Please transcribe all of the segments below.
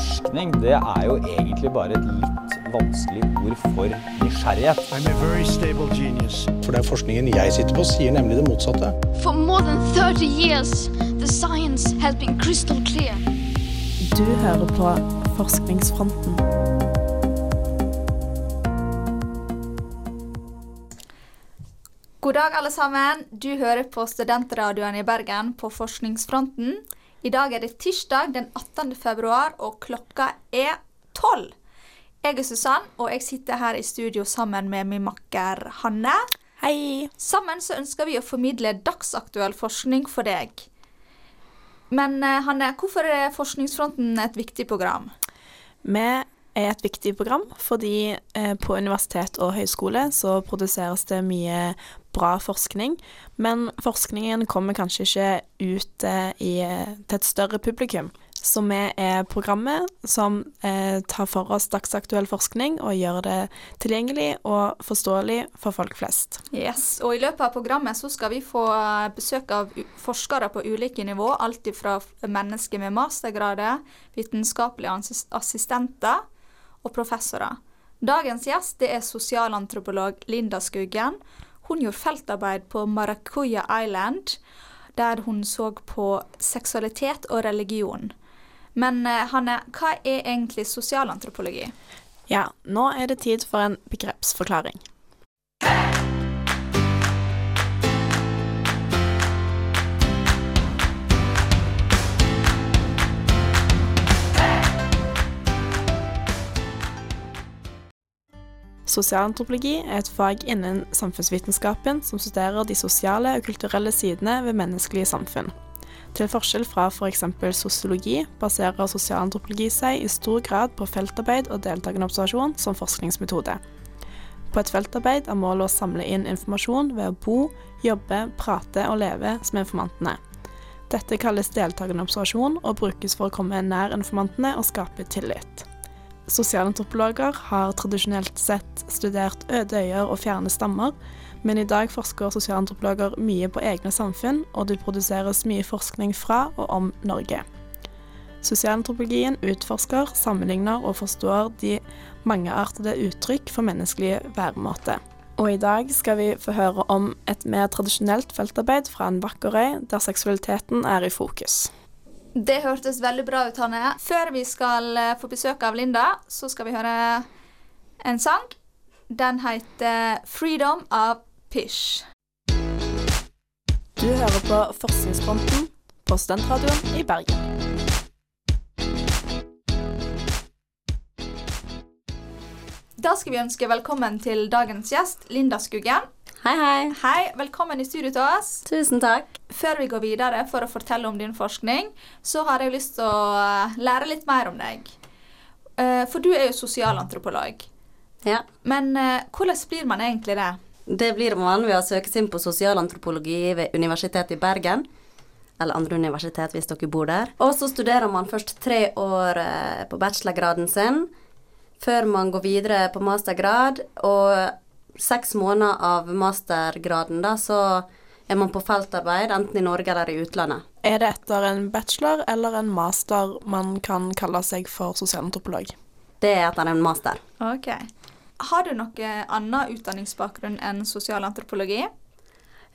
Forskning det er jo egentlig bare et litt vanskelig ord for nysgjerrighet. I'm a very stable genius. For den forskningen jeg sitter på, sier nemlig det motsatte. For more than 30 years, the science has been crystal clear. Du hører på Forskningsfronten. God dag, alle sammen. Du hører på Studentradioen i Bergen på Forskningsfronten. I dag er det tirsdag den 18. februar, og klokka er tolv. Jeg er Susann, og jeg sitter her i studio sammen med min makker Hanne. Hei! Sammen så ønsker vi å formidle dagsaktuell forskning for deg. Men eh, Hanne, hvorfor er Forskningsfronten et viktig program? Vi er et viktig program fordi eh, på universitet og høyskole så produseres det mye bra forskning, men forskningen kommer kanskje ikke ut eh, i, til et større publikum. Så vi er programmet som eh, tar for oss dagsaktuell forskning og gjør det tilgjengelig og forståelig for folk flest. Yes, og I løpet av programmet så skal vi få besøk av forskere på ulike nivå. Alt fra mennesker med mastergrader, vitenskapelige assistenter og professorer. Dagens gjest det er sosialantropolog Linda Skuggen. Hun gjorde feltarbeid på Maracuya Island, der hun så på seksualitet og religion. Men eh, Hanne, hva er egentlig sosialantropologi? Ja, nå er det tid for en begrepsforklaring. Sosialantropologi er et fag innen samfunnsvitenskapen som studerer de sosiale og kulturelle sidene ved menneskelige samfunn. Til forskjell fra f.eks. sosiologi baserer sosialantropologi seg i stor grad på feltarbeid og deltakende observasjon som forskningsmetode. På et feltarbeid er målet å samle inn informasjon ved å bo, jobbe, prate og leve som informantene. Dette kalles deltakende observasjon og brukes for å komme nær informantene og skape tillit. Sosialantropologer har tradisjonelt sett studert øde øyer og fjerne stammer, men i dag forsker sosialantropologer mye på egne samfunn, og det produseres mye forskning fra og om Norge. Sosialantropologien utforsker, sammenligner og forstår de mangeartede uttrykk for menneskelig væremåte. Og i dag skal vi få høre om et mer tradisjonelt feltarbeid fra en vakker øy, der seksualiteten er i fokus. Det hørtes veldig bra ut, Hanne. Før vi skal eh, få besøk av Linda, så skal vi høre en sang. Den heter 'Freedom' av Pish. Du hører på Forskningsfronten på Studentradioen i Bergen. Da skal vi ønske velkommen til dagens gjest, Linda Skuggen. Hei, hei. Hei, velkommen i studio til oss. Tusen takk. Før vi går videre for å fortelle om din forskning, så har jeg lyst til å eh, lære litt mer om deg. Eh, For du er jo sosialantropolog. Ja. Men eh, hvordan blir man egentlig det? Det blir man ved å søke seg inn på sosialantropologi ved Universitetet i Bergen. Eller andre universitet hvis dere bor der. Og så studerer man først tre år på bachelorgraden sin, før man går videre på mastergrad. Og seks måneder av mastergraden, da, så er man på feltarbeid, enten i Norge eller i utlandet. Er det etter en bachelor eller en master man kan kalle seg for sosialantropolog? Det er etter en master. Ok. Har du noe annen utdanningsbakgrunn enn sosialantropologi?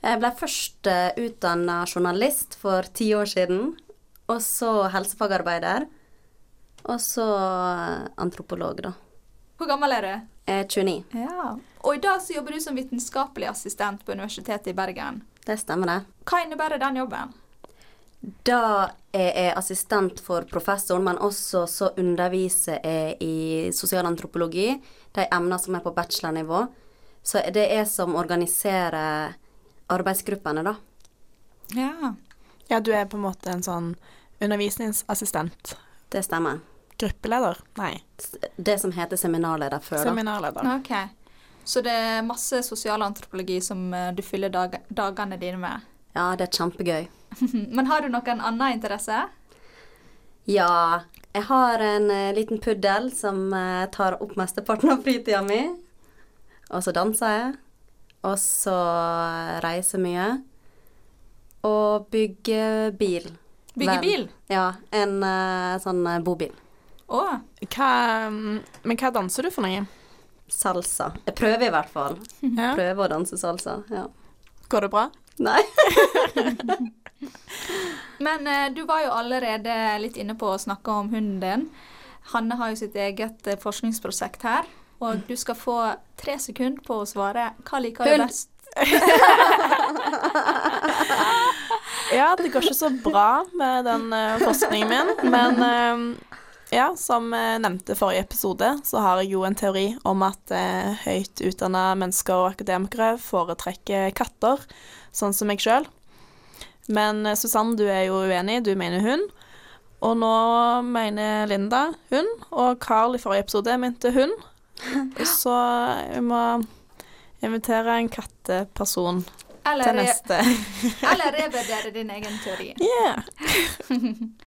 Jeg ble først uh, utdanna journalist for ti år siden. Og så helsefagarbeider. Og så eh, antropolog, da. Hvor gammel er du? Jeg er 29. Ja. Og i dag så jobber du som vitenskapelig assistent på Universitetet i Bergen. Det stemmer, det. Hva innebærer den jobben? Da er jeg assistent for professoren, men også så underviser jeg i sosialantropologi, de emnene som er på bachelornivå. Så det er som organiserer arbeidsgruppene, da. Ja. Ja, du er på en måte en sånn undervisningsassistent. Det stemmer. Gruppeleder? Nei, Det som heter seminarleder før, da. seminarleder. Ok. Så det er masse sosialantropologi som eh, du fyller dag dagene dine med. Ja, det er kjempegøy. Men har du noen annen interesse? Ja, jeg har en eh, liten puddel som eh, tar opp mesteparten av fritida mi. Og så danser jeg. Og så reiser mye. Og bygger bil. Bygge bil? Ja, en sånn bobil. Å, Hva, mm, men hva danser du for noe? Salsa. Jeg prøver i hvert fall. Ja. Prøver å danse salsa. Ja. Går det bra? Nei. Men eh, du var jo allerede litt inne på å snakke om hunden din. Hanne har jo sitt eget eh, forskningsprosjekt her. Og du skal få tre sekunder på å svare. Hva liker du best? Ja, det går ikke så bra med den eh, forskningen min, men eh, ja, som jeg nevnte i forrige episode, så har jeg jo en teori om at eh, høyt utdanna mennesker og akademikere foretrekker katter, sånn som meg sjøl. Men eh, Susann, du er jo uenig, du mener hun. Og nå mener Linda hun, og Carl i forrige episode mente hun. Så vi må invitere en katteperson Eller, til neste. eller revurdere din egen teori. Yeah.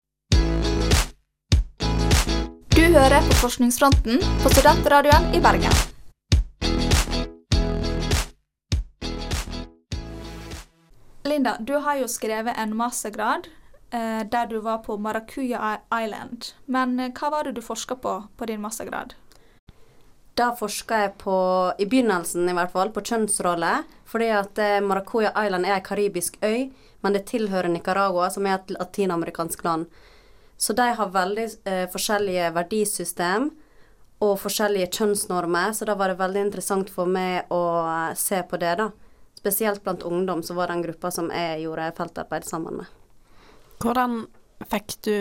Hører på Forskningsfronten på Studentradioen i Bergen. Linda, du har jo skrevet en mastergrad eh, der du var på Maracuja Island. Men eh, hva var det du forska på på din mastergrad? Da forska jeg på, i begynnelsen i hvert fall, på kjønnsrolle. Fordi at eh, Maracuja Island er ei karibisk øy, men det tilhører Nicaragua, som er et latinamerikansk land. Så de har veldig eh, forskjellige verdisystem og forskjellige kjønnsnormer, så da var det veldig interessant for meg å eh, se på det, da. Spesielt blant ungdom, så var det en gruppe som jeg gjorde feltarbeid sammen med. Hvordan fikk du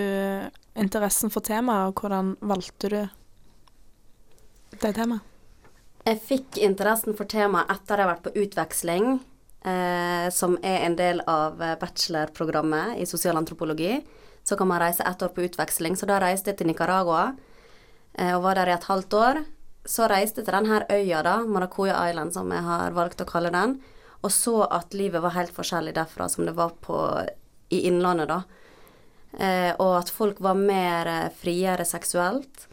interessen for temaet, og hvordan valgte du det temaet? Jeg fikk interessen for temaet etter jeg har vært på utveksling, eh, som er en del av eh, bachelorprogrammet i sosialantropologi. Så kan man reise ett år på utveksling. Så da reiste jeg til Nicaragua eh, og var der i et halvt år. Så reiste jeg til denne øya, da, Maracuya Island, som jeg har valgt å kalle den, og så at livet var helt forskjellig derfra som det var på, i Innlandet, da. Eh, og at folk var mer eh, friere seksuelt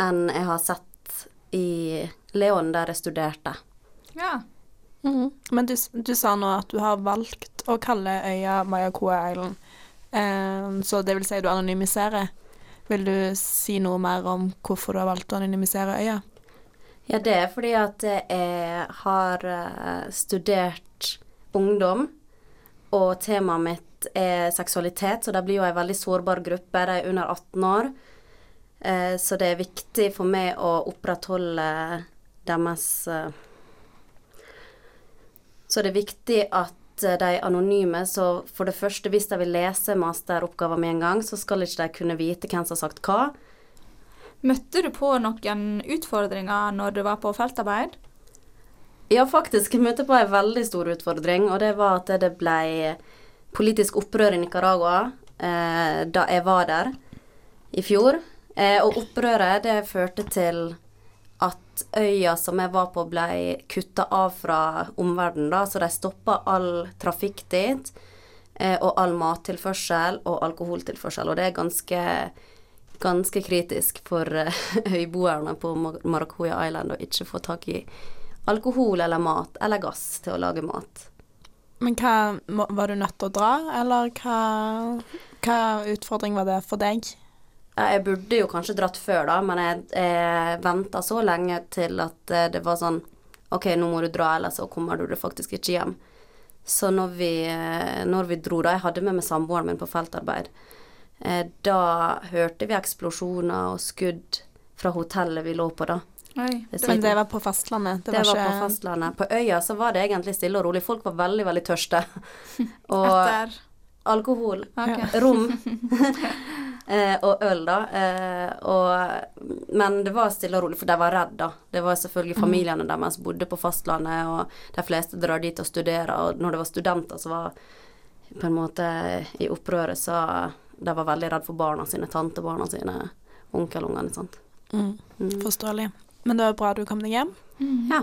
enn jeg har sett i Leon, der jeg studerte. Ja. Men du, du sa nå at du har valgt å kalle øya Mayakoa Island, eh, så det vil si du anonymiserer. Vil du si noe mer om hvorfor du har valgt å anonymisere øya? Ja, det er fordi at jeg har eh, studert ungdom, og temaet mitt er seksualitet, så det blir jo ei veldig sårbar gruppe. De er under 18 år. Eh, så det er viktig for meg å opprettholde deres eh, Så det er viktig at de er anonyme, så for det første, hvis de vil lese masteroppgaven med en gang, så skal ikke de kunne vite hvem som har sagt hva. Møtte du på noen utfordringer når du var på feltarbeid? Ja, faktisk. Jeg møtte på en veldig stor utfordring, og det var at det ble politisk opprør i Nicaragua eh, da jeg var der i fjor. Eh, og opprøret det førte til øya som jeg var på, ble kutta av fra omverdenen, da, så de stoppa all trafikk dit. Eh, og all mattilførsel og alkoholtilførsel. Og det er ganske, ganske kritisk for eh, øyboerne på Maracuya Island å ikke få tak i alkohol eller mat eller gass til å lage mat. Men hva, var du nødt til å dra, eller hva, hva utfordring var det for deg? Jeg burde jo kanskje dratt før, da, men jeg, jeg venta så lenge til at eh, det var sånn OK, nå må du dra, ellers så kommer du faktisk ikke hjem. Så når vi, eh, når vi dro, da Jeg hadde med meg samboeren min på feltarbeid. eh, Da hørte vi eksplosjoner og skudd fra hotellet vi lå på, da. Oi. Men det var på fastlandet? Det var, på fastlandet. På øya så var det egentlig stille og rolig. Folk var veldig, veldig tørste. Og Etter alkohol. Ok. Rom. eh, og øl, da. Eh, og, men det var stille og rolig, for de var redde, da. Det var selvfølgelig familiene deres bodde på fastlandet, og de fleste drar dit og studerer. Og når det var studenter som var på en måte i opprøret, så de var veldig redde for barna sine, tantebarna sine, onkelungene, sant. Mm, Mm. forståelig. Men det var bra du kom deg hjem. Ja.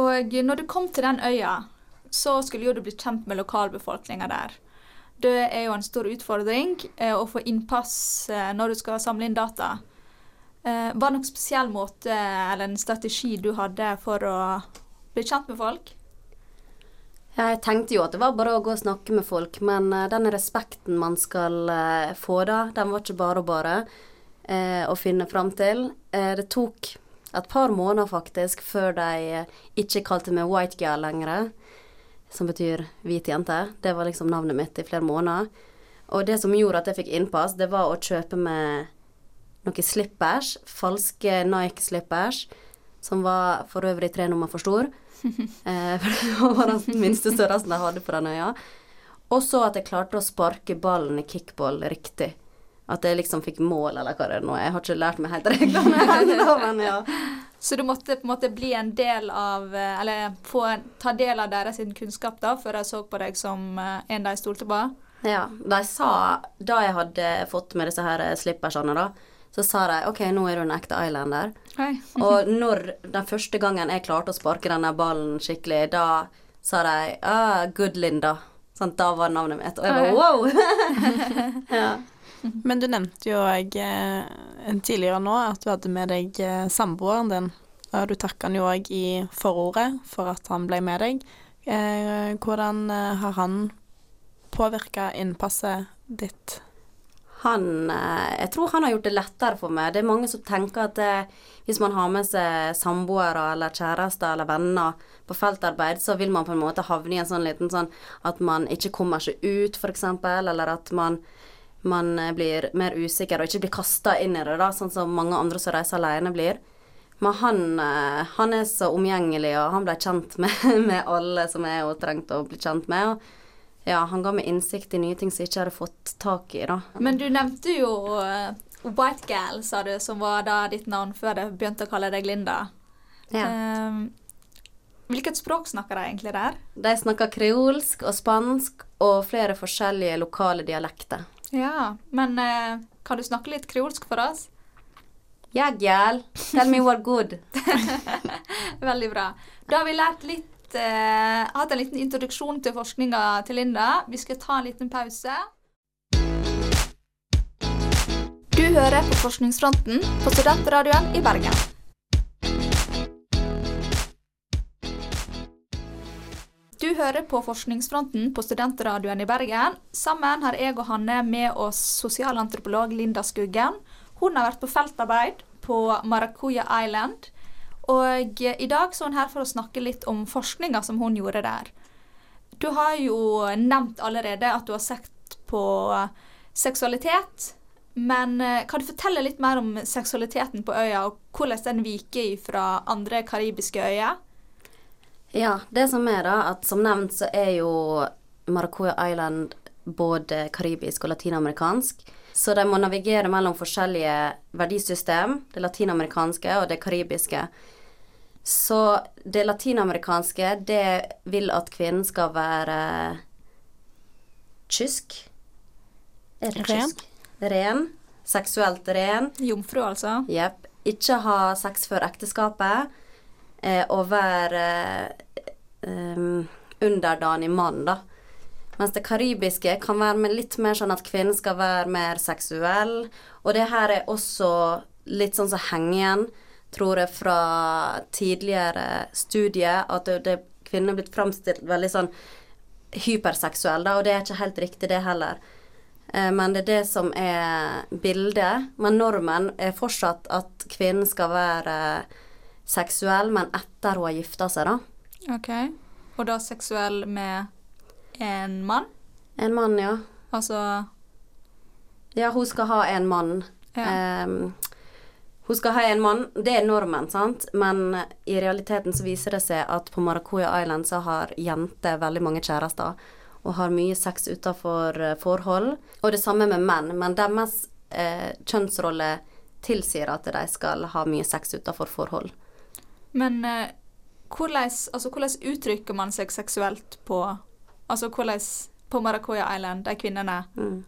Og når du kom til den øya, så skulle jo du bli kjent med lokalbefolkninga der. Det er jo en stor utfordring eh, å få innpass eh, når du skal samle inn data. Eh, var det noen spesiell måte eller en strategi du hadde for å bli kjent med folk? Jeg tenkte jo at det var bare å gå og snakke med folk, men eh, den respekten man skal eh, få da, den var ikke bare og bare. eh, å finne fram til. Det tok et par måneder faktisk før de ikke kalte meg white girl lenger, som betyr hvit jente. Det var liksom navnet mitt i flere måneder. Og det som gjorde at jeg fikk innpass, det var å kjøpe med noen slippers, falske Nike-slippers, som var for øvrig tre nummer for stor. eh, for det var den minste størrelsen jeg hadde på den øya. Og så at jeg klarte å sparke ballen i kickball riktig. At jeg liksom fikk mål, eller hva det er nå. Jeg har ikke lært meg helt reglene ennå, men ja. Så du måtte på en måte bli en del av eh, Eller få ta del av deres kunnskap da, før de så på deg som eh, en de stolte på? Ja. De sa, da jeg hadde fått med disse her slippersene, da, så sa de OK, nå er du en ekte islander. Hei. Og når den første gangen jeg klarte å sparke denne ballen skikkelig, da sa de ah, 'Good Linda'. Sånn, da var navnet mitt. Og jeg bare wow! ja. Men du nevnte jo òg eh, tidligere nå at du hadde med deg eh, samboeren din. Og du takka han jo òg i forordet for at han ble med deg. Eh, hvordan har han påvirka innpasset ditt? Han Jeg tror han har gjort det lettere for meg. Det er mange som tenker at det, hvis man har med seg samboere eller kjærester eller venner på feltarbeid, så vil man på en måte havne i en sånn liten sånn at man ikke kommer seg ut, f.eks., eller at man, man blir mer usikker og ikke blir kasta inn i det, da, sånn som mange andre som reiser alene blir. Men han, eh, han er så omgjengelig, og han ble kjent med, med alle som jeg har trengte å bli kjent med. og ja, han ga meg innsikt i nye ting som jeg ikke hadde fått tak i, da. Men du nevnte jo eh, White Gal, sa du, som var da ditt navn før jeg begynte å kalle deg Linda. Ja. Um, hvilket språk snakker de egentlig der? De snakker kreolsk og spansk og flere forskjellige lokale dialekter. Ja, men eh, kan du snakke litt kreolsk for oss? Ja, gjæl. Tell me what good. Veldig bra. Da har vi lært litt eh, hatt en liten introduksjon til forskninga til Linda. Vi skal ta en liten pause. Du hører på Forskningsfronten på Studentradioen i Bergen. Hører på Forskningsfronten på Studentradioen i Bergen. Sammen har jeg og Hanne med oss sosialantropolog Linda Skuggen. Hun har vært på feltarbeid på Maracuya Island. Og i dag er hun her for å snakke litt om forskninga som hun gjorde der. Du har jo nevnt allerede at du har sett på seksualitet. Men eh, kan du fortelle litt mer om seksualiteten på øya, og hvordan den viker fra andre karibiske øyer? Ja, det som er da, at som nevnt så er jo Maracuya Island både karibisk og latinamerikansk. Så de må navigere mellom forskjellige verdisystem, det latinamerikanske og det karibiske. Så det latinamerikanske, det vil at kvinnen skal være kysk. Er det Ren. kysk? Ren. Seksuelt ren. Jomfru, altså. Jepp. Ikke ha sex før ekteskapet. Eh, å være eh, underdanig mann, da. Mens det karibiske kan være litt mer sånn at kvinnen skal være mer seksuell. Og det her er også litt sånn som henger igjen, tror jeg, fra tidligere studier, at det, det, kvinnen er blitt framstilt veldig sånn hyperseksuell, da, og det er ikke helt riktig, det heller. Eh, Men det er det som er bildet. Men normen er fortsatt at kvinnen skal være seksuell, men etter hun har gifta seg, da. Ok. Og da seksuell med en mann? En mann, ja. Altså Ja, hun skal ha en mann. Ja. Um, hun skal ha en mann, det er normen, sant, men i realiteten så viser det seg at på Maracuya Island så har jenter veldig mange kjærester og har mye sex utenfor eh, forhold. Og det samme med menn, men deres eh, kjønnsrolle tilsier at de skal ha mye sex utenfor forhold. Men eh, hvordan, altså, hvordan uttrykker man seg seksuelt på Altså hvordan på Maracoya Island, de kvinnene Mm.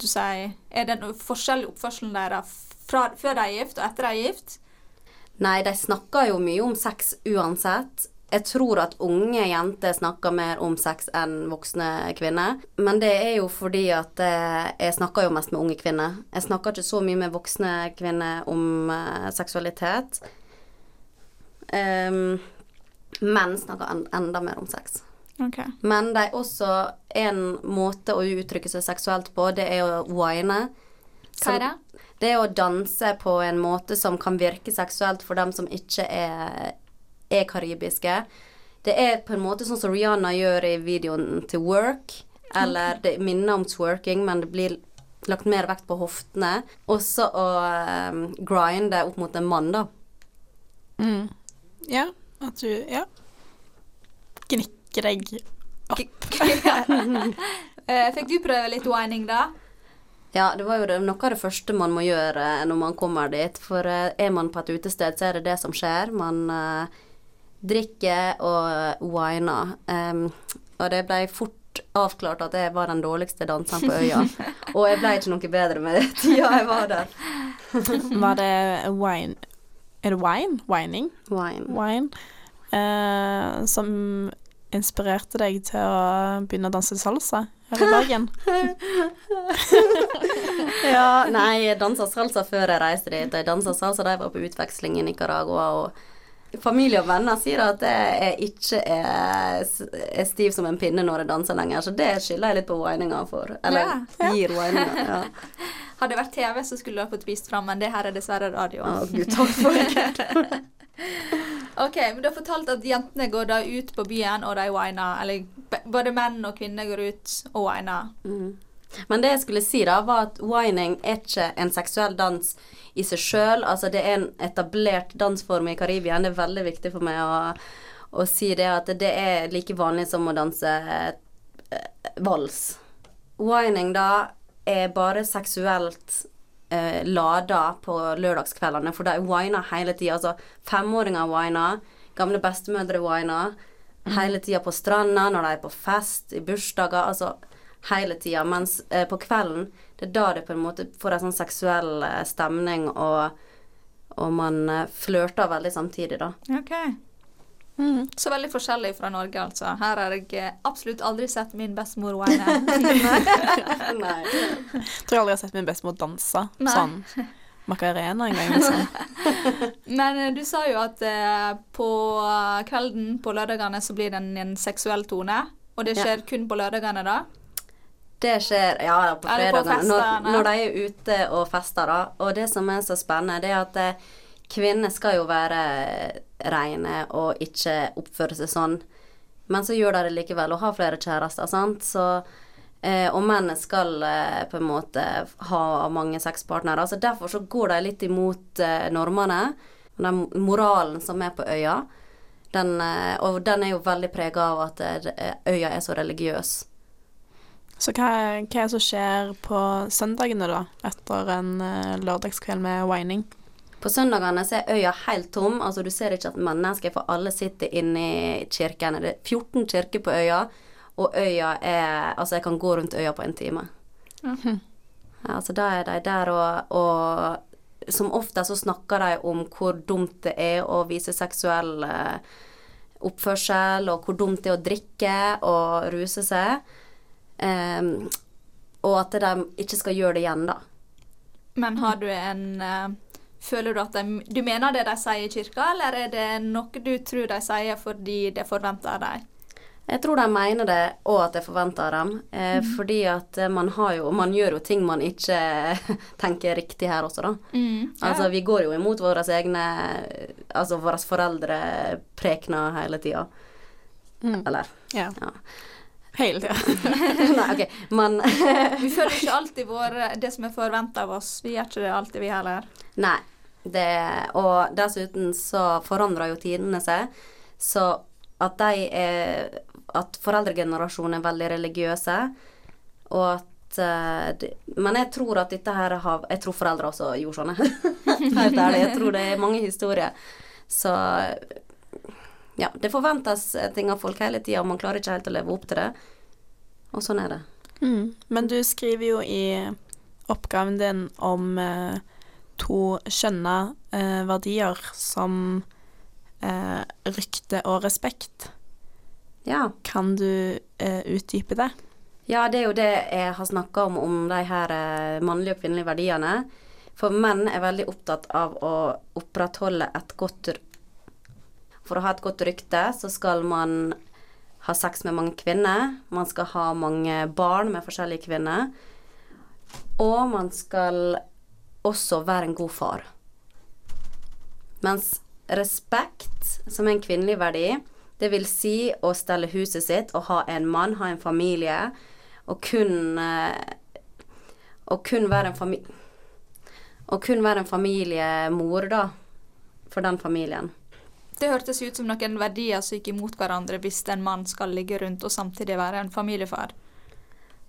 du sier Er det noe forskjell i oppførselen deres før de er gift og etter de er gift? Nei, de snakker jo mye om sex uansett. Jeg tror at unge jenter snakker mer om sex enn voksne kvinner. Men det er jo fordi at eh, jeg snakker jo mest med unge kvinner. Jeg snakker ikke så mye med voksne kvinner om eh, seksualitet. Ehm, menn snakker en, enda mer om sex. Okay. Men det er også en måte å uttrykke seg seksuelt på, det er å wine. Hva er det? Det er å danse på en måte som kan virke seksuelt for dem som ikke er, er karibiske. Det er på en måte sånn som Rihanna gjør i videoen til Work. Eller det minner om twerking, men det blir lagt mer vekt på hoftene. Også å um, grinde opp mot en mann, da. Mm. Ja, at du Ja. Gnikker deg opp. Fikk du prøve litt whining, da? Ja, det var jo noe av det første man må gjøre eh, når man kommer dit. For eh, er man på et utested, så er det det som skjer. Man uh, drikker og winer. Um, og det ble fort avklart at jeg var den dårligste danseren på øya. og jeg ble ikke noe bedre med det tida jeg var der. Var det wine Er det wine? Wining? Wine. Wine. Eh, som inspirerte deg til å begynne å danse salsa her i Bergen? Ja, nei, jeg dansa salsa før jeg reiste dit. Jeg dansa salsa da jeg var på utveksling i Nicaragua. Og familie og venner sier at jeg ikke er, er stiv som en pinne når jeg danser lenger, så det skylder jeg litt på wininga for. Eller Ja. gir wininga. Ja. Hadde det vært TV, så skulle du ha fått vist fram, men det her er dessverre radio. Å, gud, takk for det. Ok, men Du har fortalt at jentene går da ut på byen og de whiner. Eller både menn og kvinner går ut og whiner. Mm. Men det jeg skulle si, da, var at wining er ikke en seksuell dans i seg sjøl. Altså, det er en etablert dansform i Karibia. Det er veldig viktig for meg å, å si det, at det er like vanlig som å danse eh, vals. Wining, da, er bare seksuelt eh, lada på lørdagskveldene, for de winer hele tida. Altså, femåringer winer, gamle bestemødre winer. Hele tida på stranda, når de er på fest, i bursdager. Altså hele tida. Mens eh, på kvelden, det er da det på en måte får en sånn seksuell eh, stemning, og, og man eh, flørter veldig samtidig, da. Okay. Mm. Så veldig forskjellig fra Norge, altså. Her har jeg eh, absolutt aldri sett min bestemor wine. Nei. Tror jeg aldri har sett min bestemor danse Nei. sånn Macarena en gang. Liksom. Men eh, du sa jo at eh, på kvelden på lørdagene så blir det en, en seksuell tone. Og det Ja. skjer kun på lørdagene, da? Det skjer ja, på fredager. Når, når de er ute og fester, da. Og det som er så spennende, det er at eh, kvinner skal jo være rene og ikke oppføre seg sånn. Men så gjør de det likevel, og har flere kjærester, sant. Så, eh, og menn skal eh, på en måte ha mange sexpartnere. Så derfor så går de litt imot eh, normene. Den moralen som er på øya. Den, eh, og den er jo veldig prega av at eh, øya er så religiøs. Så hva, hva er det som skjer på søndagene, da? Etter en eh, lørdagskveld med wining? På søndagene så er øya helt tom. Altså Du ser ikke at mennesker, for alle sitter inne i kirken. Det er 14 kirker på øya, og øya er Altså, jeg kan gå rundt øya på en time. Ja, altså da er de der, og, og som ofte så snakker de om hvor dumt det er å vise seksuell eh, oppførsel, og hvor dumt det er å drikke og ruse seg. Em, og at de ikke skal gjøre det igjen, da. Men har du en uh, Føler du at de Du mener det de sier i kirka, eller er det noe du tror de sier fordi det forventer de? Jeg tror de mener det, og at jeg forventer dem. Eh, Fordi at eh, man har jo Man gjør jo ting man ikke tenker er riktig her også, da. Altså, vi går jo imot våre egne Altså våre foreldre prekner hele tida. Mm. Eller Ja. Ja. Hele tida. Nei, OK. Men Vi føler ikke alltid vår, det som er forventa av oss. Vi gjør ikke det alltid, vi heller. Nei. Det, og dessuten så forandrer jo tidene seg. Så at de er At foreldregenerasjonen er veldig religiøse, og at eh, Men jeg tror at dette her har Jeg tror foreldre også gjorde sånn. Helt ærlig. Jeg tror det er mange historier. Så ja, det forventes ting av folk hele tida, og man klarer ikke helt å leve opp til det. Og sånn er det. Mm. Men du skriver jo i oppgaven din om eh, to skjønne eh, verdier som eh, rykte og respekt. Ja. Kan du eh, utdype det? Ja, det er jo det jeg har snakka om, om de her eh, mannlige og kvinnelige verdiene. For menn er veldig opptatt av å opprettholde et godt For å ha et godt rykte, så skal man ha sex med mange kvinner. Man skal ha mange barn med forskjellige kvinner. Og man skal også være en god far. Mens respekt, som er en kvinnelig verdi, det vil si å stelle huset sitt og ha en mann, ha en familie, og kun eh, Og kun være en familie Og kun være en familiemor, da, for den familien. Det hørtes ut som noen verdier som gikk imot hverandre hvis en mann skal ligge rundt og samtidig være en familiefar.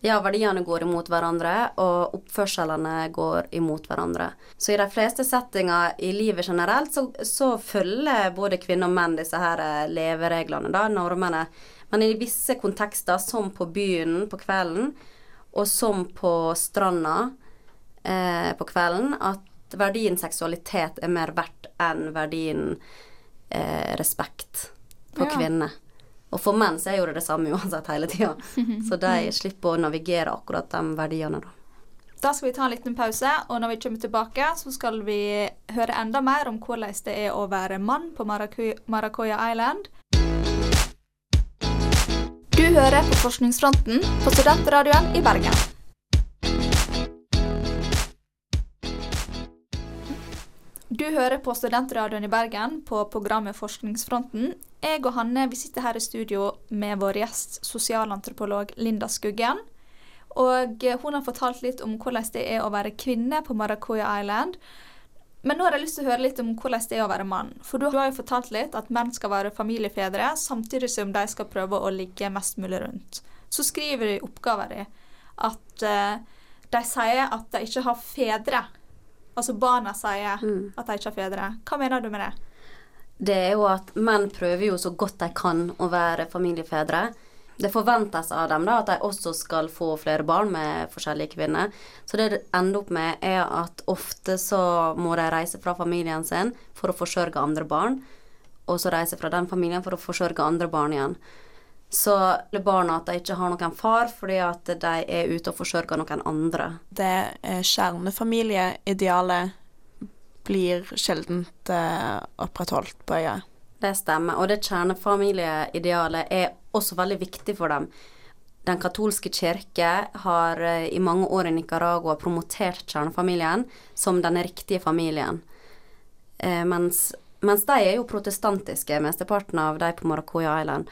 Ja, verdiene går imot hverandre, og oppførselene går imot hverandre. Så i de fleste settinger i livet generelt, så, så følger både kvinner og menn disse her eh, levereglene, da, normene. Men i visse kontekster, som på byen på kvelden, og som på stranda eh, på kvelden, at verdien seksualitet er mer verdt enn verdien eh, respekt for Ja. kvinner. Og for menn så er jo det det samme uansett hele tida. Så de slipper å navigere akkurat de verdiene, da. Da skal vi ta en liten pause, og når vi kommer tilbake, så skal vi høre enda mer om hvordan det er å være mann på Maracoya Island. Du hører på Forskningsfronten på Studentradioen i Bergen. Du hører på Studentradioen i Bergen på programmet Forskningsfronten. Jeg og Hanne vi sitter her i studio med vår gjest sosialantropolog Linda Skuggen. Og eh, hun har fortalt litt om hvordan det er å være kvinne på Maracoya Island. Men nå har jeg lyst til å høre litt om hvordan det er å være mann. For du har jo fortalt litt at menn skal være familiefedre, samtidig som de skal prøve å ligge mest mulig rundt. Så skriver du i oppgaven at eh, de sier at de ikke har fedre. Altså barna sier Mm. at de ikke har fedre. Hva mener du med det? Det er jo at menn prøver jo så godt de kan å være familiefedre. Det forventes av dem da at de også skal få flere barn med forskjellige kvinner. Så det det ender opp med, er at ofte så må de reise fra familien sin for å forsørge andre barn, og så reise fra den familien for å forsørge andre barn igjen. Så det barna at de ikke har noen far fordi at de er ute og forsørger noen andre. Det eh, kjernefamilieidealet blir sjeldent eh, opprettholdt på øya. Det stemmer. Og det kjernefamilieidealet er også veldig viktig for dem. Den katolske kirke har eh, i mange år i Nicaragua promotert kjernefamilien som den riktige familien. Eh, mens, mens de er jo protestantiske, mesteparten av de på Maracuya Island.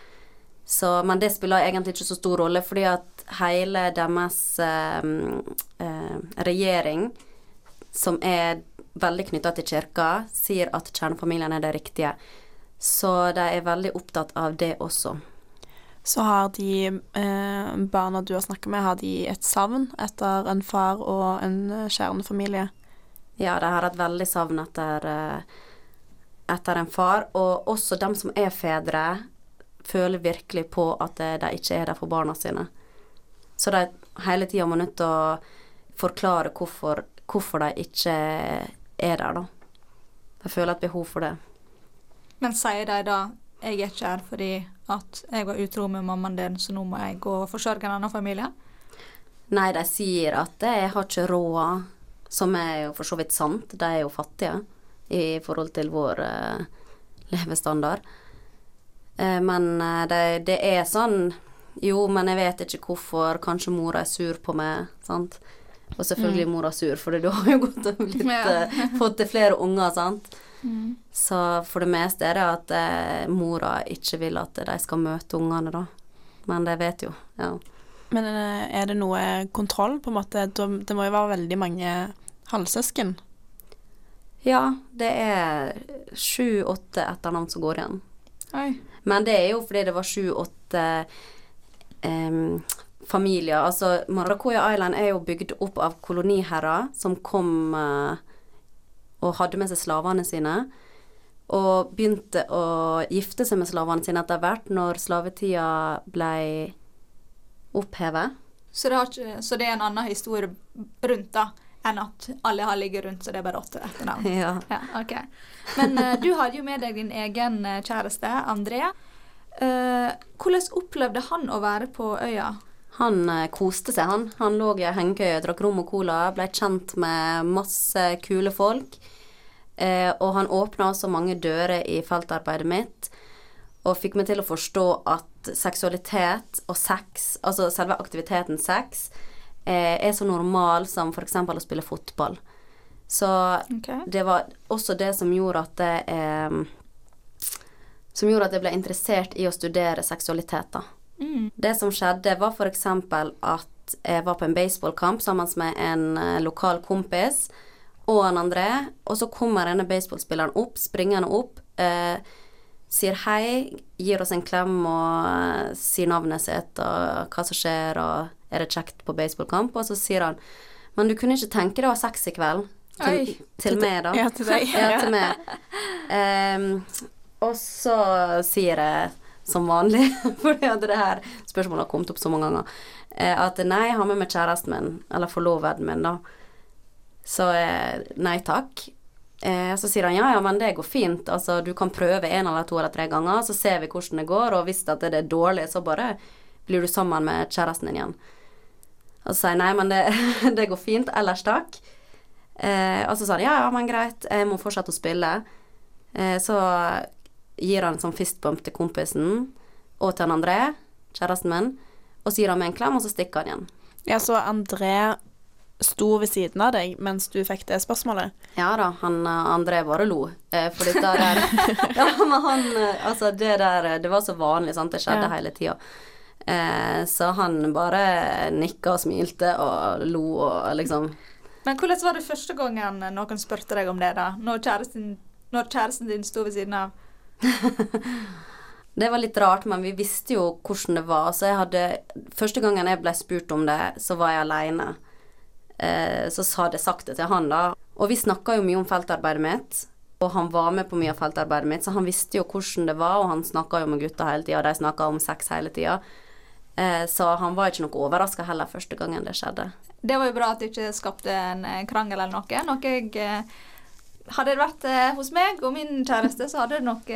Så, men det spiller egentlig ikke så stor rolle, fordi at hele deres eh, eh, regjering, som er veldig knytta til kirka, sier at kjernefamilien er det riktige. Så de er veldig opptatt av det også. Så har de eh, barna du har snakket med, har de et savn etter en far og en kjernefamilie? Ja, de har et veldig savn etter, eh, etter en far. Og også dem som er fedre, føler virkelig på at de ikke er der for barna sine. Så de hele tida må nødt til å forklare hvorfor, hvorfor de ikke er der, da. De føler et behov for det. Men sier de da 'jeg er ikke her fordi at jeg var utro med mammaen din, så nå må jeg gå og forsørge en annen familie'? Nei, de sier at 'jeg har ikke råd', som er jo for så vidt sant. De er jo fattige i forhold til vår uh, levestandard. Eh, men eh, det, det er sånn Jo, men jeg vet ikke hvorfor. Kanskje mora er sur på meg, sant. Og selvfølgelig er mora sur, for du har jo gått og blitt, Ja. eh, fått til flere unger, sant. Så for det meste er det at eh, mora ikke vil at de skal møte ungene, da. Men de vet jo, ja. Men er det noe kontroll, på en måte? Det må jo være veldig mange halvsøsken. Ja, det er sju-åtte etternavn som går igjen. Oi. Men det er jo fordi det var sju-åtte um, familier. Altså, Maracoya Island er jo bygd opp av koloniherrer som kom uh, og hadde med seg slavene sine. Og begynte å gifte seg med slavene sine etter hvert, når slavetida ble opphevet. Så det, ikke, så det er en annen historie rundt da, enn at alle har ligget rundt, så det er bare åtte etternavn. Ja. Ja, ok. Men uh, du hadde jo med deg din egen eh, kjæreste, André. Uh, hvordan opplevde han å være på øya? Han uh, koste seg, han. Han lå i ei hengekøye, drakk rom og cola, ble kjent med masse kule folk. Eh, og han åpna også mange dører i feltarbeidet mitt, og fikk meg til å forstå at seksualitet og sex, altså selve aktiviteten sex, eh, er så normal som f.eks. å spille fotball. Så okay. det var også det som gjorde at det eh, Som gjorde at jeg ble interessert i å studere seksualitet, da. Mm. Det som skjedde, var f.eks. at jeg var på en baseballkamp sammen med en eh, lokal kompis og en André, og så kommer denne baseballspilleren opp, springende opp, eh, sier hei, gir oss en klem og eh, sier navnet sitt og hva som skjer, og er det kjekt på baseballkamp, og så sier han men du kunne ikke tenke deg å ha sex i kveld? Til, Oi. til meg, da. Ja, til deg. Ja, til meg. Um, og så sier jeg som vanlig, fordi at det her spørsmålet har kommet opp så mange ganger, eh, at nei, jeg har med meg kjæresten min, eller forloveden min, da. Så eh, nei takk. Eh, så sier han ja, ja, men det går fint, altså du kan prøve en eller to eller tre ganger, så ser vi hvordan det går, og hvis det er dårlig, så bare blir du sammen med kjæresten din igjen. Og så sier jeg nei, men det, det går fint, ellers takk. Eh, og så sa han ja, ja, men greit, jeg må fortsette å spille. Eh, så gir han en sånn fistbump til kompisen og til han André, kjæresten min, og så gir han meg en klem, og så stikker han igjen. Ja, så André sto ved siden av deg mens du fikk det spørsmålet. Ja da, han eh, André bare lo. Eh, for dette der Ja, men han eh, Altså, det der eh, Det var så vanlig, sant. Det skjedde Ja. hele tida. Eh, så han bare nikka og smilte og lo og liksom Men hvordan var det første gangen noen spurte deg om det, da? Når kjæresten, når kjæresten din sto ved siden av? Det var litt rart, men vi visste jo hvordan det var. Så jeg hadde Første gangen jeg ble spurt om det, så var jeg aleine. Eh, så hadde jeg sagt det til han, da. Og vi snakka jo mye om feltarbeidet mitt. Og han var med på mye av feltarbeidet mitt, så han visste jo hvordan det var, og han snakka jo med gutta hele tida, og de snakka om sex hele tida. Eh, så han var ikke noe overraska heller første gangen det skjedde. Det var jo bra at du ikke skapte en eh, krangel eller noe. Noe jeg eh, Hadde det vært hos meg og min kjæreste, så hadde det nok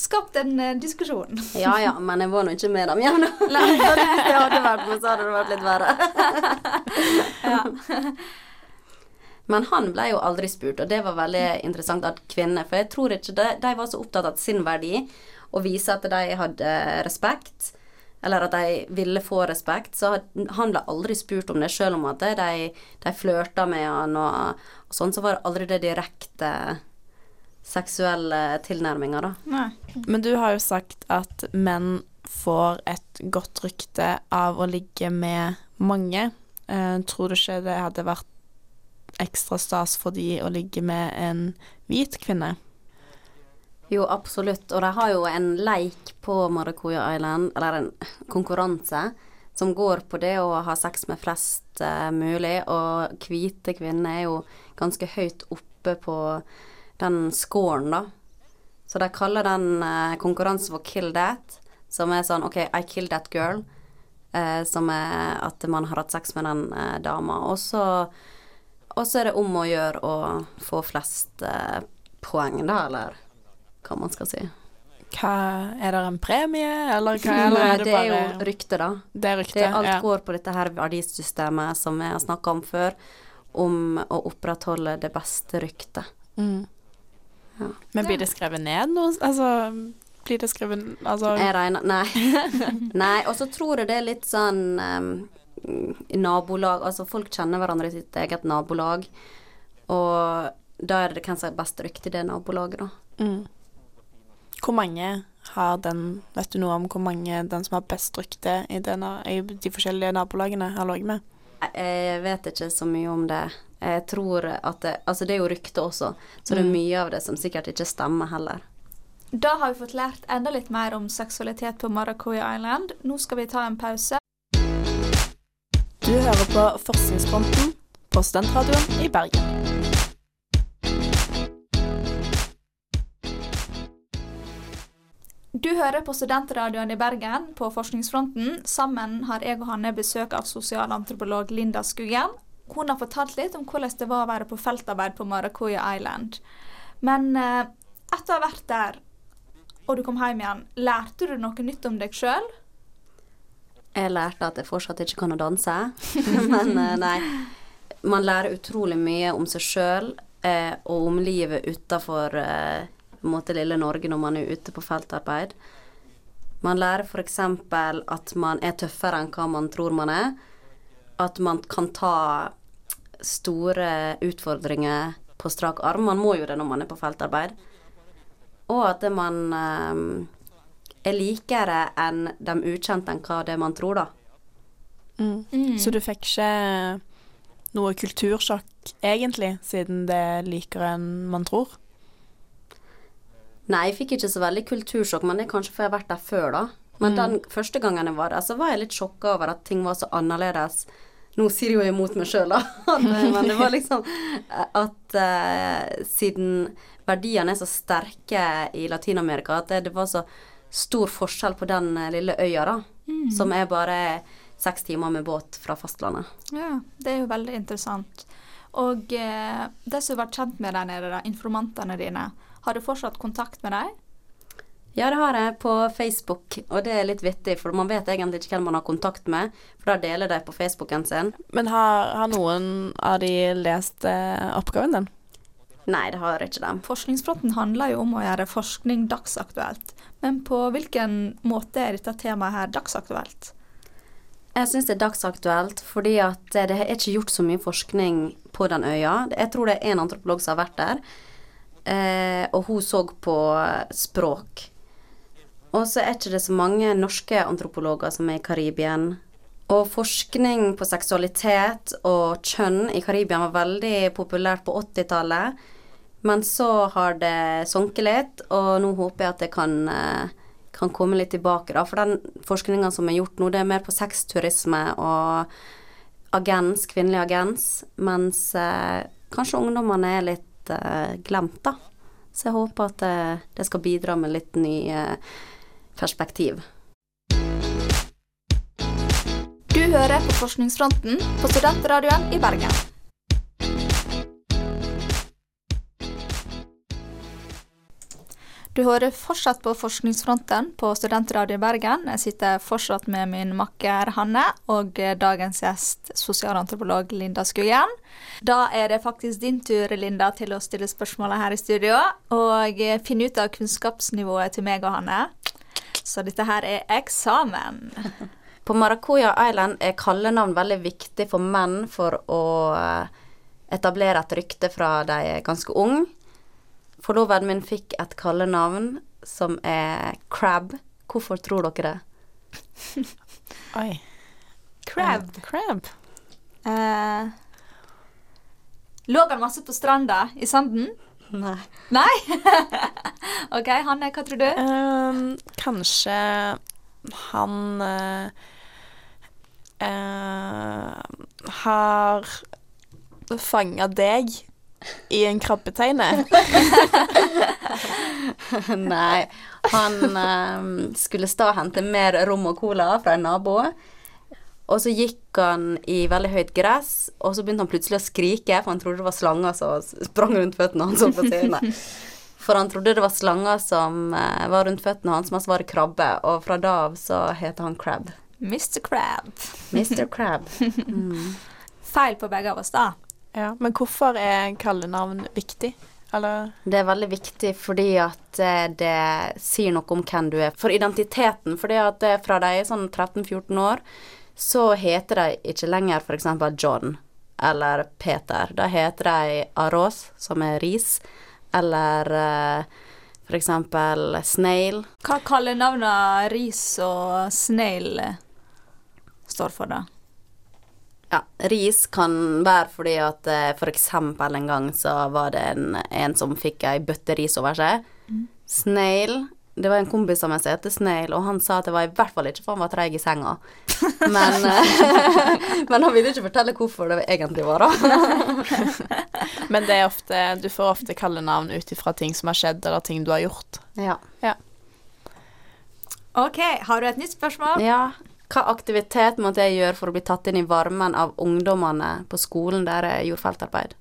skapt en diskusjon. Ja ja, men jeg var nå ikke med dem igjen. Hvis det hadde vært med, så hadde det vært litt verre. Men han ble jo aldri spurt, og det var veldig interessant at kvinner For jeg tror ikke de, de var så opptatt av sin verdi og vise at de hadde respekt, eller at de ville få respekt. Så han ble aldri spurt om det, selv om at de, de flørta med han og, og sånn, så var det aldri det direkte seksuelle tilnærminger, da. Nei. Men du har jo sagt at menn får et godt rykte av å ligge med mange. Uh, tror du ikke det hadde vært ekstra stas for de å ligge med en hvit kvinne? Jo, absolutt. Og de har jo en leik på Maracuja Island, eller en konkurranse, som går på det å ha sex med flest uh, mulig. Og hvite kvinner er jo ganske høyt oppe på den scoren, da. Så de kaller den uh, konkurransen for Kill That, som er sånn OK, I kill that girl. Uh, som er at man har hatt sex med den uh, dama. Og så er det om å gjøre å få flest eh, poeng, da, eller hva man skal si. Hva, er det en premie, eller hva? Eller er det, det er bare jo rykte, da. Det er rykte. Det alt ja. går på dette her verdisystemet som vi har snakka om før, om å opprettholde det beste ryktet. Mm. Ja. Men blir det skrevet ned noe? Altså, blir det skrevet Altså Jeg regner Nei. nei. Og så tror jeg det er litt sånn um, nabolag Altså folk kjenner hverandre i sitt eget nabolag, og da er det hvem som har best rykte i det nabolaget, da. mm. Hvor mange har den Vet du noe om hvor mange den som har best rykte i, denne, i de forskjellige nabolagene, har ligget med? Jeg vet ikke så mye om det. Jeg tror at det Altså, det er jo rykte også, så det er Mm. mye av det som sikkert ikke stemmer heller. Da har vi fått lært enda litt mer om seksualitet på Maracuja Island. Nå skal vi ta en pause. Du hører på Forskningsfronten på Studentradioen i Bergen. Du hører på Studentradioen i Bergen på Forskningsfronten. Sammen har jeg og Hanne besøk av sosialantropolog Linda Skuggen. Hun har fortalt litt om hvordan det var å være på feltarbeid på Maracuya Island. Men eh, etter å ha vært der, og du kom hjem igjen, lærte du noe nytt om deg sjøl? Jeg lærte at jeg fortsatt ikke kan å danse, men eh, nei. Man lærer utrolig mye om seg sjøl eh, og om livet utafor eh, på en måte lille Norge når man er ute på feltarbeid. Man lærer f.eks. at man er tøffere enn hva man tror man er. at man kan ta store utfordringer på strak arm. Man må jo det når man er på feltarbeid. Og at man eh, er likere enn de ukjente enn hva det man tror, da. Mm. Så du fikk ikke noe kultursjokk egentlig, siden det er likere enn man tror? Nei, jeg fikk ikke så veldig kultursjokk, men det er kanskje fordi jeg har vært der før, da. Men den første gangen jeg var der, så var jeg litt sjokka over at ting var så annerledes. Nå sier jeg jo imot meg sjøl, da, men det var liksom at uh, siden verdiene er så sterke i Latin-Amerika, at det, det var så stor forskjell på den eh, lille øya, da, som er bare seks timer med båt fra fastlandet. Ja, det er jo veldig interessant. Og eh, det som har vært kjent med der nede, da, informantene dine, har du fortsatt kontakt med dem? Ja, det har jeg på Facebook, og det er litt vittig, for man vet egentlig ikke hvem man har kontakt med, for da deler de på Facebooken sin. Men har, har noen av de lest eh, oppgaven din? Nei, det har ikke dem. Forskningsfronten handler jo om å gjøre forskning dagsaktuelt. Men på hvilken måte er dette temaet her dagsaktuelt? Jeg syns det er dagsaktuelt fordi at det er ikke gjort så mye forskning på den øya. Jeg tror det er en antropolog som har vært der, eh, og hun så på språk. Og så er ikke det så mange norske antropologer som er i Karibien. Og forskning på seksualitet og kjønn i Karibia var veldig populært på 80-tallet. Men så har det sunket litt, og nå håper jeg at det kan, eh, kan komme litt tilbake. Da. For den forskninga som er gjort nå, det er mer på sexturisme og agens, kvinnelig agens. Mens eh, kanskje ungdommene er litt eh, glemt, da. Så jeg håper at eh, det skal bidra med litt ny eh, perspektiv. Du hører på Forskningsfronten på Studentradioen i Bergen. Du hører fortsatt på Forskningsfronten på Studentradio Bergen. Jeg sitter fortsatt med min makker Hanne og dagens gjest, sosialantropolog Linda Skuggen. Da er det faktisk din tur, Linda, til å stille spørsmålet her i studio og finne ut av kunnskapsnivået til meg og Hanne. Så dette her er eksamen. På Maracuya Island er kallenavn veldig viktig for menn for å eh, etablere et rykte fra de er ganske unge. Forloveden min fikk et kallenavn som er Crab. Hvorfor tror dere det? Oi. Crab. Crab. Uh, lå han masse på stranda i sanden? Nei. Nei? OK, Hanne, hva tror du? Ehm, kanskje han uh, uh, har fanga deg i en krabbeteine. Nei. Han um, skulle stå og hente mer rom og cola fra en nabo. Og så gikk han i veldig høyt gress, og så begynte han plutselig å skrike, for han trodde det var slanger som sprang rundt føttene hans. på siden. For han trodde det var slanger som eh, var rundt føttene hans, mens det var krabbe. Og fra da av så heter han Crab. Mr. Crab. Mr. Crab. Feil på begge av oss, da. Ja, men hvorfor er kallenavn viktig? Eller Det er veldig viktig fordi at eh, det sier noe om hvem du er. For identiteten. Fordi at eh, fra de er sånn 13-14 år, så heter de ikke lenger f.eks. John eller Peter. Da heter de Aros, som er ris, eller eh, f.eks. Snail. Hva kaller navnene Ris og Snail står for, da? Ja, ris kan være fordi at eh, for eksempel en gang så var det en, en som fikk ei bøtte ris over seg. Snail Det var en kompis av meg som heter Snail, og han sa at det var i hvert fall ikke for han var treig i senga. Men, eh, men han ville ikke fortelle hvorfor det egentlig var, da. Men det er ofte Du får ofte kallenavn ut ifra ting som har skjedd, eller ting du har gjort. Ja. OK, har du et nytt spørsmål? ja. Hva aktivitet måtte jeg gjøre for å bli tatt inn i varmen av ungdommene på skolen der jeg gjorde feltarbeid?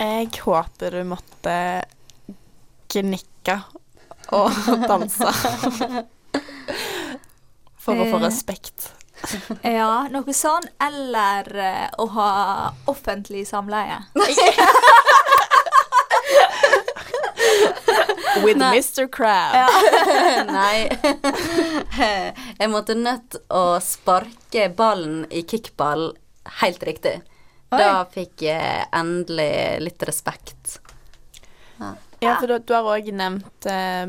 Jeg håper du måtte gnikke og danse. For å få Eh. respekt. Ja, noe sånn. Eller eh, å ha offentlig samleie. With Nei. Mr. Crab. Nei. Jeg måtte nødt å sparke ballen i kickball helt riktig. Da fikk jeg endelig litt respekt. Ja, for du, du har òg nevnt eh,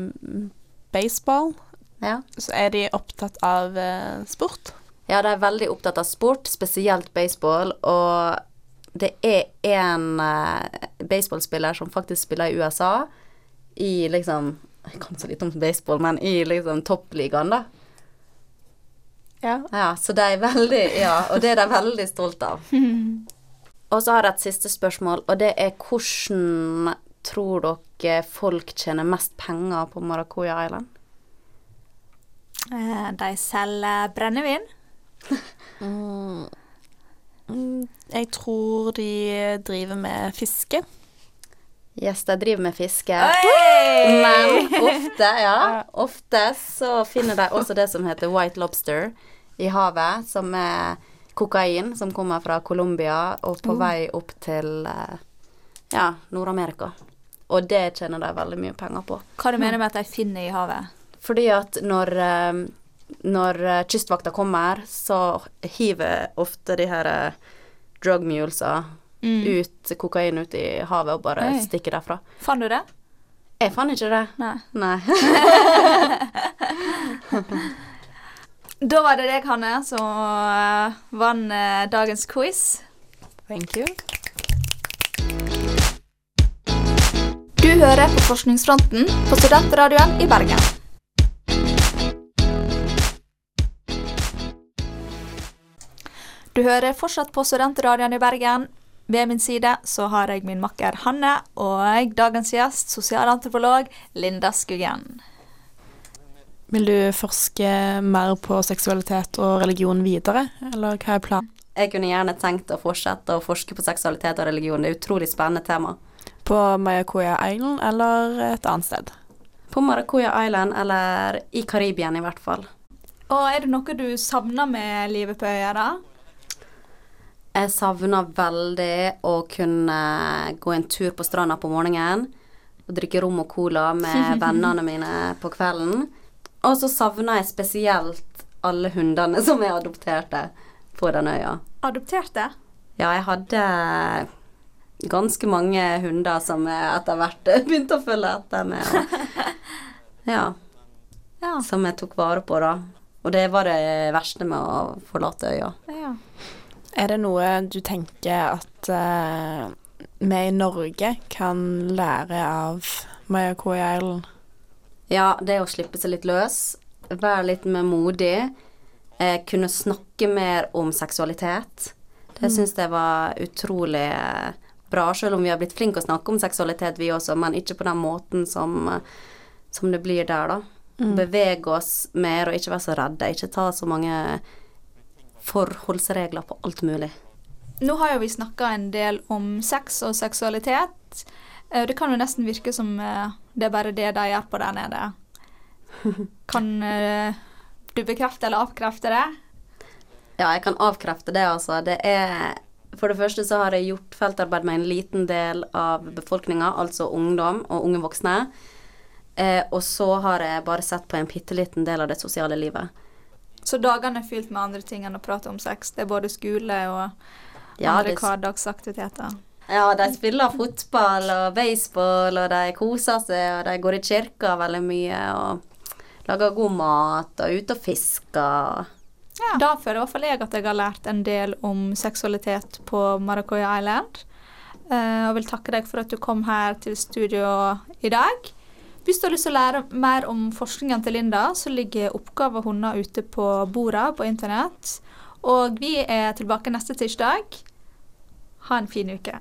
baseball. Ja. Så er de opptatt av eh, sport. Ja, de er veldig opptatt av sport, spesielt baseball, og det er en eh, baseballspiller som faktisk spiller i USA, i liksom Jeg kan så lite om baseball, men i liksom toppligaen, da. Ja. Ja, så de er veldig Ja, og det er de veldig stolt av. Og så har jeg et siste spørsmål, og det er hvordan tror dere folk tjener mest penger på Maracuya Island? Eh, De selger brennevin. Mm, jeg tror de driver med fiske. Yes, jeg driver med fiske. Men ofte, ja, ofte så finner de også det som heter white lobster i havet, som er kokain som kommer fra Colombia og på vei opp til eh, ja, Nord-Amerika. Og det tjener de veldig mye penger på. Hva du mener med at de finner i havet? Fordi at når, eh, når eh, kystvakta kommer, så hiver ofte de her drug mulesa ut kokain ut i havet og bare Oi. stikker derfra. Fant du det? Jeg fant ikke det. Nei. Nei. Da var det deg, Hanne, som eh, vant eh, dagens quiz. Thank you. Du hører på Forskningsfronten på Studentradioen i Bergen. Du hører fortsatt på Studentradioen i Bergen. Ved min side så har jeg min makker Hanne og dagens gjest, sosialantropolog Linda Skuggen. Vil du forske mer på seksualitet og religion videre, eller hva er planen? Jeg kunne gjerne tenkt å fortsette å forske på seksualitet og religion. Det er et utrolig spennende tema. På Mayakoya Island eller et annet sted? På Maracuja Island, eller i Karibien i hvert fall. Og er det noe du savner med livet på øya, da? Jeg savner veldig å kunne gå en tur på stranda på morgenen og drikke rom og cola med vennene mine på kvelden. Og så savner jeg spesielt alle hundene som er adopterte på den øya. Adopterte? Ja, jeg hadde ganske mange hunder som jeg etter hvert begynte å følge etter med. Og, ja, Ja. som jeg tok vare på, da. Og det var det verste med å forlate øya. ja. Er det noe du tenker at uh, vi i Norge kan lære av Mayakoya Island? Ja, det å slippe seg litt løs, være litt mer modig, eh, kunne snakke mer om seksualitet. Det syns jeg var utrolig eh, bra, selv om vi har blitt flinke å snakke om seksualitet vi også, men ikke på den måten som, som det blir der, da. Bevege oss mer og ikke være så redde. Ikke ta så mange forholdsregler på alt mulig. Nå har jo vi snakka en del om sex og seksualitet. Eh, Det kan jo nesten virke som eh, det er bare det de gjør på der nede. Kan eh, du bekrefte eller avkrefte det? Ja, jeg kan avkrefte det, altså. Det er For det første så har jeg gjort feltarbeid med en liten del av befolkninga, altså ungdom og unge voksne. Eh, og så har jeg bare sett på en bitte liten del av det sosiale livet. Så dagene er fylt med andre ting enn å prate om sex. Det er både skole og Ja, andre hverdagsaktiviteter. Ja, de spiller fotball og baseball, og de koser seg, og de går i kirka veldig mye, og lager god mat, og er ute og fisker. Da føler i hvert fall jeg at jeg har lært en del om seksualitet på Maracoya Island. Uh, og vil takke deg for at du kom her til studio i dag. Hvis du har lyst til å lære mer om forskningen til Linda, så ligger oppgaver hennes ute på bordet på internett. Og vi er tilbake neste tirsdag. Ha en fin uke.